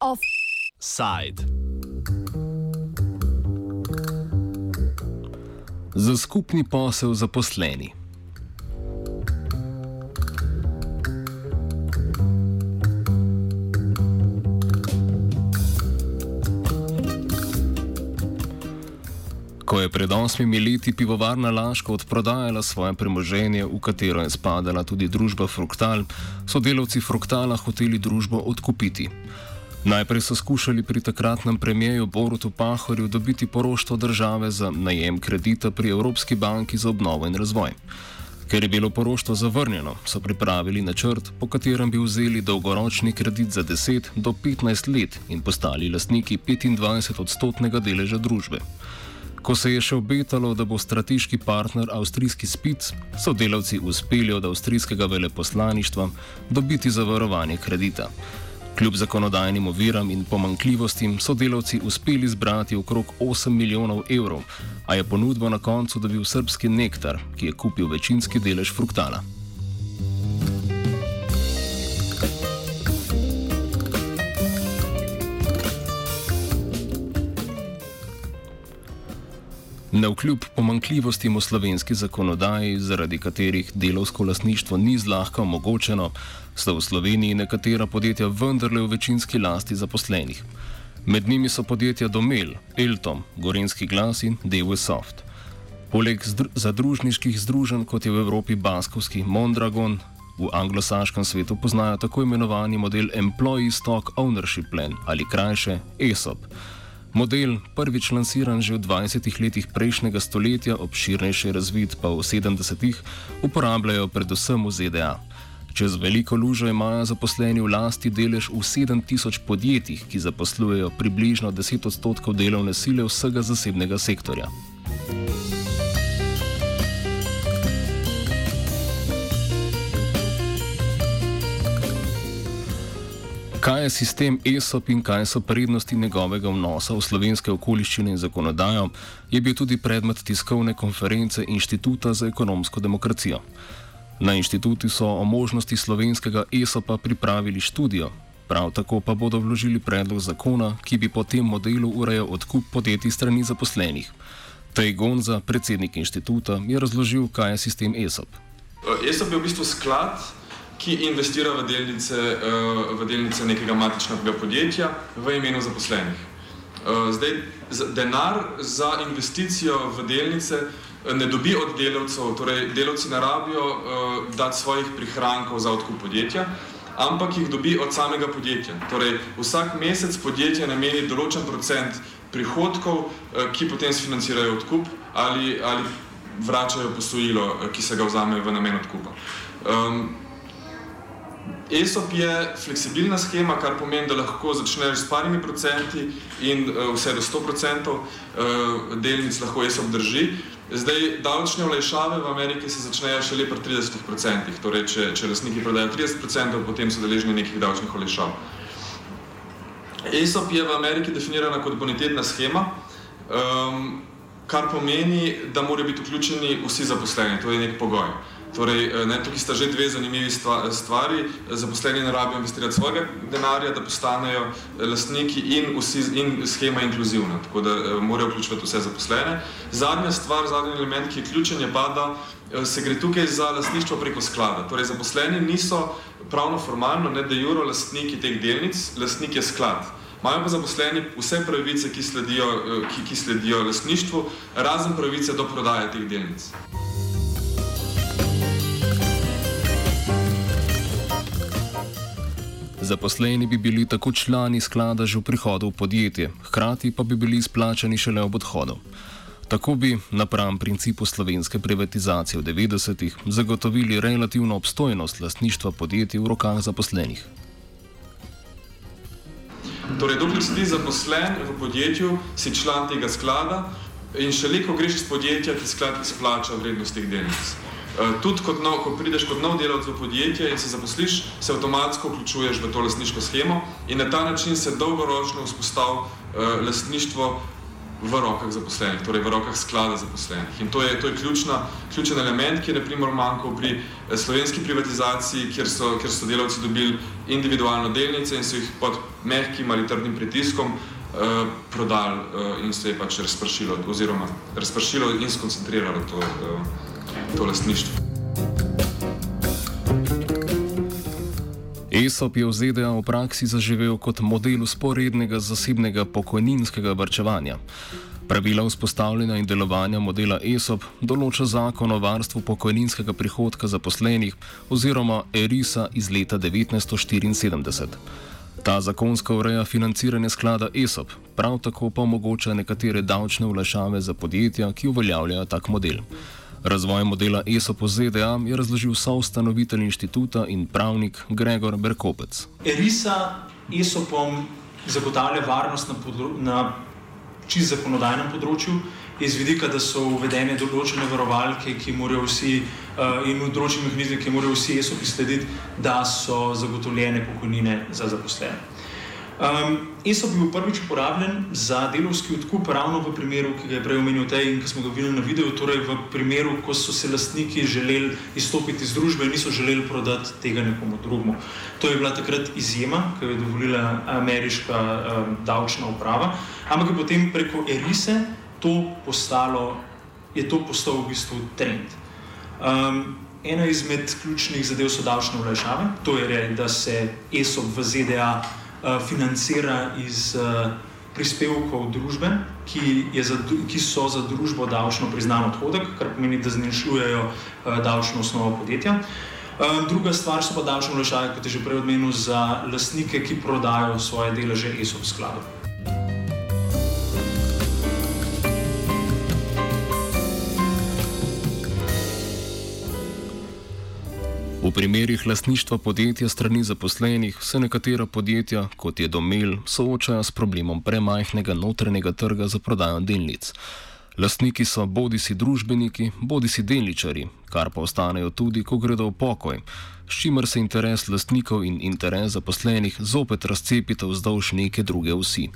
Offside. Za skupni posel zaposleni. Ko je pred osmimi leti pivovarna Laško odprodajala svoje premoženje, v katero je spadala tudi družba Fruktal, so delavci Fruktala hoteli družbo odkupiti. Najprej so skušali pri takratnem premijeju Borutu Pahorju dobiti poroštvo države za najem kredita pri Evropski banki za obnovo in razvoj. Ker je bilo poroštvo zavrnjeno, so pripravili načrt, po katerem bi vzeli dolgoročni kredit za 10 do 15 let in postali lastniki 25 odstotnega deleža družbe. Ko se je še obetalo, da bo strateški partner avstrijski Spic, so delavci uspeli od avstrijskega veleposlaništva dobiti zavarovanje kredita. Kljub zakonodajnim oviram in pomankljivostim so delavci uspeli zbrati okrog 8 milijonov evrov, a je ponudbo na koncu dobil srpski nektar, ki je kupil večinski delež fruktala. Na vkljub pomankljivostim v slovenski zakonodaji, zaradi katerih delovsko lasništvo ni zlahka omogočeno, so v Sloveniji nekatera podjetja vendarle v večinski lasti zaposlenih. Med njimi so podjetja Domel, Eltom, Gorenski glas in Dewesoft. Poleg zadružniških združenj, kot je v Evropi Baskovski Mondragon, v anglosaškem svetu poznajo tako imenovani model Employee Stock Ownership Plan ali krajše ESOP. Model, prvič lansiran že v 20 letih prejšnjega stoletja, obširnejši razvid pa v 70-ih, uporabljajo predvsem v ZDA. Čez veliko lužo imajo zaposleni v lasti delež v 7000 podjetjih, ki zaposlujejo približno 10 odstotkov delovne sile vsega zasebnega sektorja. Kaj je sistem ESOP in kaj so prednosti njegovega vnosa v slovenske okoliščine in zakonodajo, je bil tudi predmet tiskovne konference Inštituta za ekonomsko demokracijo. Na inštitutu so o možnosti slovenskega ESOP-a pripravili študijo, prav tako pa bodo vložili predlog zakona, ki bi po tem modelu urejal odkup podjetij strani zaposlenih. Tej Gonza, predsednik inštituta, je razložil, kaj je sistem ESOP. ESOP je v bistvu sklad ki investira v delnice, uh, v delnice nekega matičnega podjetja v imenu zaposlenih. Uh, zdaj, denar za investicijo v delnice eh, ne dobi od delavcev, torej delavci ne rabijo dati svojih prihrankov za odkup podjetja, ampak jih dobi od samega podjetja. Torej, vsak mesec podjetje nameni določen procent prihodkov, ki potem sfinancirajo odkup ali, ali vračajo posojilo, ki se ga vzame v namen odkupa. Um, ESOP je fleksibilna schema, kar pomeni, da lahko začneš s parimi procenti in uh, vse do 100 procentov uh, delnic lahko ESOP drži. Zdaj, davčne olajšave v Ameriki se začnejo šele pri 30 procentih, torej če, če lastniki prodajo 30 procentov, potem so deležni nekih davčnih olajšav. ESOP je v Ameriki definirana kot bonitetna schema, um, kar pomeni, da morajo biti vključeni vsi zaposleni, to je nek pogoj. Torej, eh, ne, tukaj sta že dve zanimivi stvari. Zaposleni ne rabijo investirati svojega denarja, da postanejo eh, lastniki in, vsi, in schema inkluzivna, tako da eh, morajo vključevati vse zaposlene. Zadnja stvar, zadnji element, ki je ključen, je pa, da se gre tukaj za lastništvo preko sklada. Torej, zaposleni niso pravno formalno, ne da juro lastniki teh delnic, lastnik je sklad. Imajo pa zaposleni vse pravice, ki sledijo, ki, ki sledijo lastništvu, razen pravice do prodaje teh delnic. Zaposleni bi bili tako člani sklada že v prihodu v podjetje, hkrati pa bi bili izplačani šele ob odhodu. Tako bi, napram principu slovenske privatizacije v 90-ih, zagotovili relativno obstojnost lastništva podjetij v rokah zaposlenih. Torej, dokler si zaposlen v podjetju, si član tega sklada in šele ko greš iz podjetja, ti sklad izplača vrednost teh delnic. Eh, tudi kot nov, ko prideš kot nov delavec v podjetje in se zaposliš, se avtomatsko vključuješ v to lastniško schemo in na ta način se dolgoročno vzpostavi uh, lastništvo v rokah zaposlenih, torej v rokah sklada zaposlenih. In to je, to je ključna, ključen element, ki je naprimer manjkal pri eh, slovenski privatizaciji, kjer so, kjer so delavci dobili individualno delnice in so jih pod mehkim ali trdnim pritiskom eh, prodali eh, in se je pač razpršilo, oziroma razpršilo in skoncentriralo to, eh, to lastništvo. ESOP je v ZDA v praksi zaživel kot model usporednega zasebnega pokojninskega vrčevanja. Pravila vzpostavljanja in delovanja modela ESOP določa zakon o varstvu pokojninskega prihodka zaposlenih oziroma ERISA iz leta 1974. Ta zakonsko ureja financiranje sklada ESOP, prav tako pa omogoča nekatere davčne vlašave za podjetja, ki uveljavljajo tak model. Razvoj modela ESOP v ZDA je razložil soustanovitelj inštituta in pravnik Gregor Berkopec. ERISA ESOP-om zagotavlja varnost na, na čist zakonodajnem področju, iz vidika, da so uvedene določene varovalke, ki morajo vsi uh, in določene mehanizme, ki morajo vsi ESOP-i slediti, da so zagotovljene pokojnine za zaposlene. Um, ESOP je bil prvič uporabljen za delovski odkup, ravno v primeru, ki ga je prej omenil Tej in ki smo ga videli na videu, torej v primeru, ko so se lastniki želeli izstopiti iz družbe in niso želeli prodati tega nekomu drugemu. To je bila takrat izjema, ki jo je dovolila ameriška um, davčna uprava, ampak je potem preko ERISE to postalo, je to postal v bistvu trend. Um, ena izmed ključnih zadev so davčne olajšave, to je, da se ESOP v ZDA financira iz uh, prispevkov družbe, ki, za, ki so za družbo davčno priznan odhodek, kar pomeni, da znižujejo uh, davčno osnovo podjetja. Druga stvar so pa davčne olajšave, kot je že prej omenil, za lastnike, ki prodajo svoje deleže ESOP skladov. V primerih lastništva podjetja strani zaposlenih se nekatera podjetja, kot je Domel, soočajo s problemom premajhnega notranjega trga za prodajo delnic. Lastniki so bodi si družbeniki, bodi si delničari, kar pa ostanejo tudi, ko gredo v pokoj, s čimer se interes lastnikov in interes zaposlenih zopet razcepita vzdolž neke druge vsi.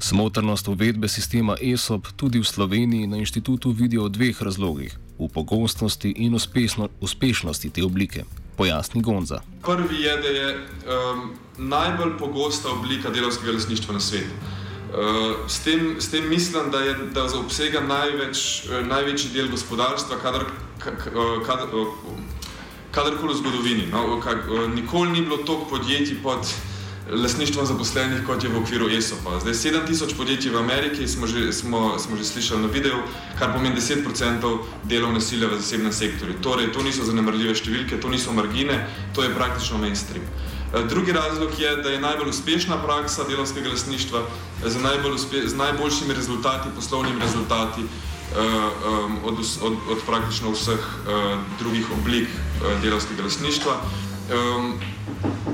Smotrnost uvedbe sistema ESOP tudi v Sloveniji na inštitutu vidijo v dveh razlogih: v pogostosti in uspešno, uspešnosti te oblike pojasni Gonza. Prvi je, da je um, najbolj pogosta oblika delovskega lasništva na svetu. Uh, s, tem, s tem mislim, da, je, da obsega največ, uh, največji del gospodarstva, kadar, uh, kadar, kadarkoli v zgodovini. No, kak, nikoli ni bilo toliko podjetij pod lasništvom zaposlenih, kot je v okviru ESOP-a. Zdaj 7000 podjetij v Ameriki smo že, smo, smo že slišali na videu, kar pomeni 10% delovne sile v zasebnem sektorju. Torej, to niso zanemrljive številke, to niso margine, to je praktično mainstream. Eh, drugi razlog je, da je najbolj uspešna praksa delovskega lasništva z, najbolj z najboljšimi rezultati, poslovnimi rezultati uh, um, od, od, od praktično vseh uh, drugih oblik uh, delovskega lasništva. Um,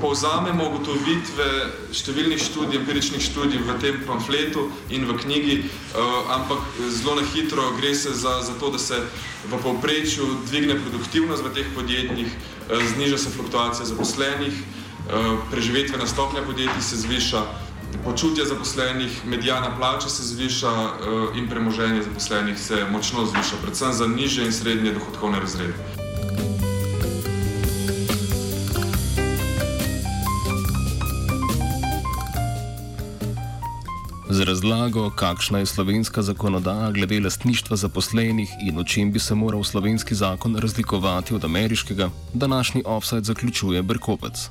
povzamemo ugotovitve številnih študij, empiričnih študij v tem pamfletu in v knjigi, uh, ampak zelo na hitro gre se za, za to, da se v povprečju dvigne produktivnost v teh podjetjih, uh, zniža se fluktuacija zaposlenih, uh, preživetvena stopnja podjetij se zviša, počutje zaposlenih, medijana plača se zviša in premoženje zaposlenih se močno zviša, predvsem za nižje in srednje dohodkovne razrede. Razlago, kakšna je slovenska zakonodaja glede lastništva zaposlenih in o čem bi se moral slovenski zakon razlikovati od ameriškega, današnji offset zaključuje Brkopec.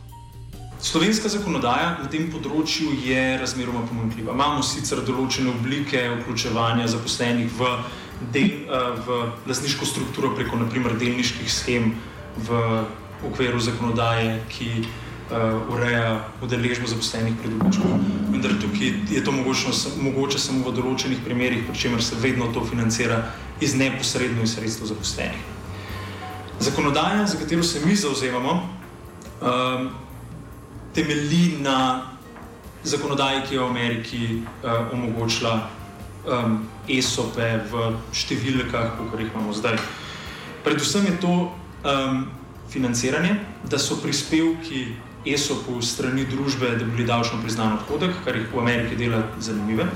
Slovenska zakonodaja na tem področju je razmeroma pomanjkljiva. Imamo sicer določene oblike vključevanja zaposlenih v, del, eh, v lastniško strukturo preko naprimer delniških schem v okviru zakonodaje, ki uh, ureja udeležbo zaposlenih pri dobičku. Vendar tukaj je to mogoče, mogoče samo v določenih primerjih, pri čemer se vedno to financira iz neposredno iz sredstva zaposlenih. Zakonodaja, za katero se mi zauzemamo, um, temelji na zakonodaji, ki je v Ameriki uh, omogočila um, ESOP-e v številkah, kot jih imamo zdaj. Predvsem je to um, financiranje, da so prispevki ESOP-u strani družbe, da bi bili davčno priznan odhodek, kar jih v Ameriki dela zanimive.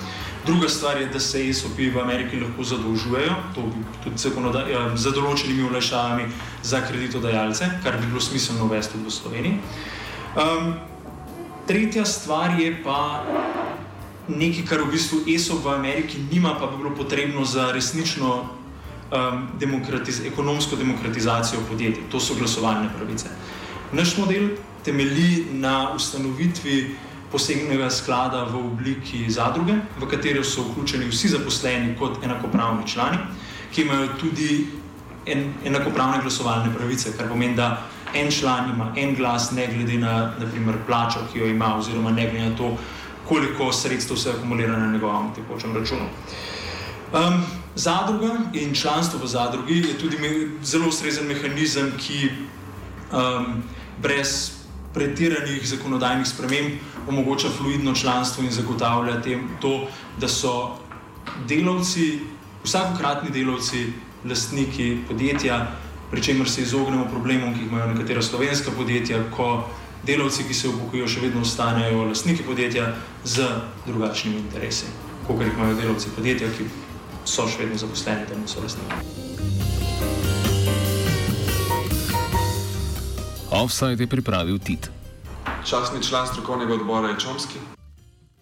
Druga stvar je, da se ESOP-i v Ameriki lahko zadolžujejo, to bi tudi ja, z določenimi olajšavami za kreditodajalce, kar bi bilo smiselno uvesti v Sloveniji. Um, tretja stvar je pa nekaj, kar v bistvu ESOP v Ameriki nima, pa bi bilo potrebno za resnično um, demokratiz ekonomsko demokratizacijo podjetij, to so glasovalne pravice. Naš model temelji na ustanovitvi posebnega sklada v obliki zadruge, v katero so vključeni vsi zaposleni kot enakopravni člani, ki imajo tudi en, enakopravne glasovalne pravice, kar pomeni, da en član ima en glas, ne glede na naprimer, plačo, ki jo ima, oziroma ne glede na to, koliko sredstev se akumulira na njegovem tekočem računu. Um, zadruga in članstvo v zadrugi je tudi zelo ustrezen mehanizem, ki um, brez pretiranih zakonodajnih sprememb omogoča fluidno članstvo in zagotavlja tem, to, da so delavci, vsakokratni delavci, lastniki podjetja, pri čemer se izognemo problemom, ki jih imajo nekatera slovenska podjetja, ko delavci, ki se upokojijo, še vedno ostanejo lastniki podjetja z drugačnimi interesi, kot jih imajo delavci podjetja, ki so še vedno zaposleni, da niso lastniki. Offside je pripravil Tit. Časni član strokovnega odbora je Čomski.